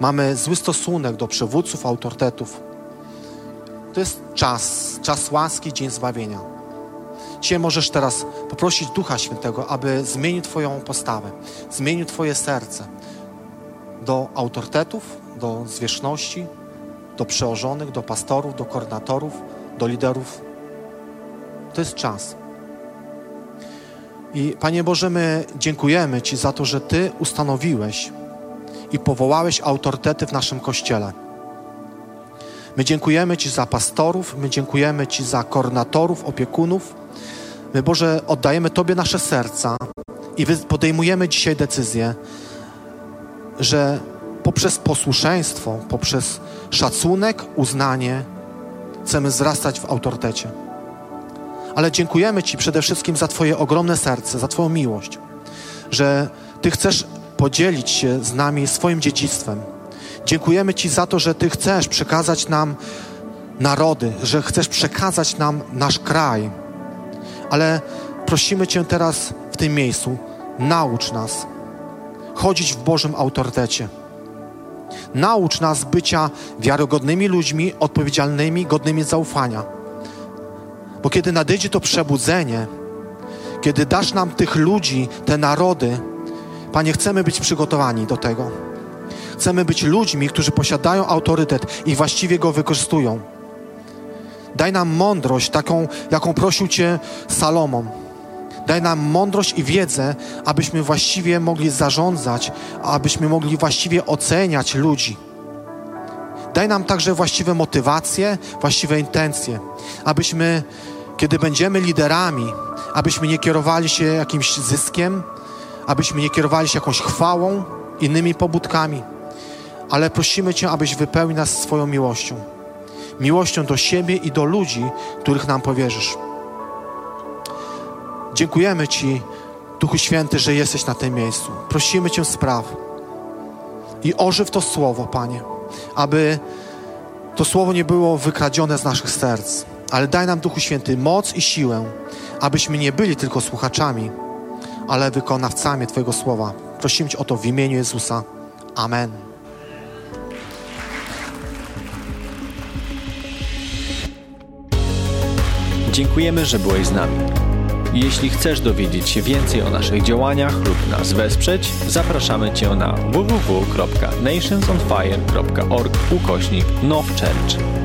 mamy zły stosunek do przywódców, autorytetów, to jest czas, czas łaski, dzień zbawienia. Dzisiaj możesz teraz poprosić Ducha Świętego, aby zmienił Twoją postawę, zmienił Twoje serce do autorytetów, do zwierzchności, do przełożonych, do pastorów, do koordynatorów, do liderów. To jest czas. I Panie Boże, my dziękujemy Ci za to, że Ty ustanowiłeś i powołałeś autorytety w naszym kościele. My dziękujemy Ci za pastorów, my dziękujemy Ci za koordynatorów, opiekunów. My, Boże, oddajemy Tobie nasze serca i podejmujemy dzisiaj decyzję, że poprzez posłuszeństwo, poprzez szacunek, uznanie chcemy wzrastać w autorytecie. Ale dziękujemy Ci przede wszystkim za Twoje ogromne serce, za Twoją miłość, że Ty chcesz podzielić się z nami swoim dziedzictwem. Dziękujemy Ci za to, że Ty chcesz przekazać nam narody, że chcesz przekazać nam nasz kraj. Ale prosimy Cię teraz w tym miejscu, naucz nas chodzić w Bożym autorytecie. Naucz nas bycia wiarygodnymi ludźmi, odpowiedzialnymi, godnymi zaufania. Bo kiedy nadejdzie to przebudzenie, kiedy dasz nam tych ludzi, te narody, Panie, chcemy być przygotowani do tego. Chcemy być ludźmi, którzy posiadają autorytet i właściwie go wykorzystują. Daj nam mądrość, taką, jaką prosił Cię Salomon. Daj nam mądrość i wiedzę, abyśmy właściwie mogli zarządzać, abyśmy mogli właściwie oceniać ludzi. Daj nam także właściwe motywacje, właściwe intencje, abyśmy, kiedy będziemy liderami, abyśmy nie kierowali się jakimś zyskiem, abyśmy nie kierowali się jakąś chwałą, innymi pobudkami, ale prosimy Cię, abyś wypełnił nas swoją miłością. Miłością do siebie i do ludzi, których nam powierzysz. Dziękujemy Ci, Duchu Święty, że jesteś na tym miejscu. Prosimy Cię spraw i ożyw to słowo, Panie, aby to słowo nie było wykradzione z naszych serc, ale daj nam, Duchu Święty, moc i siłę, abyśmy nie byli tylko słuchaczami, ale wykonawcami Twojego słowa. Prosimy Cię o to w imieniu Jezusa. Amen. Dziękujemy, że byłeś z nami. Jeśli chcesz dowiedzieć się więcej o naszych działaniach lub nas wesprzeć, zapraszamy Cię na www.nationsonfire.org ukośnik nowchurch.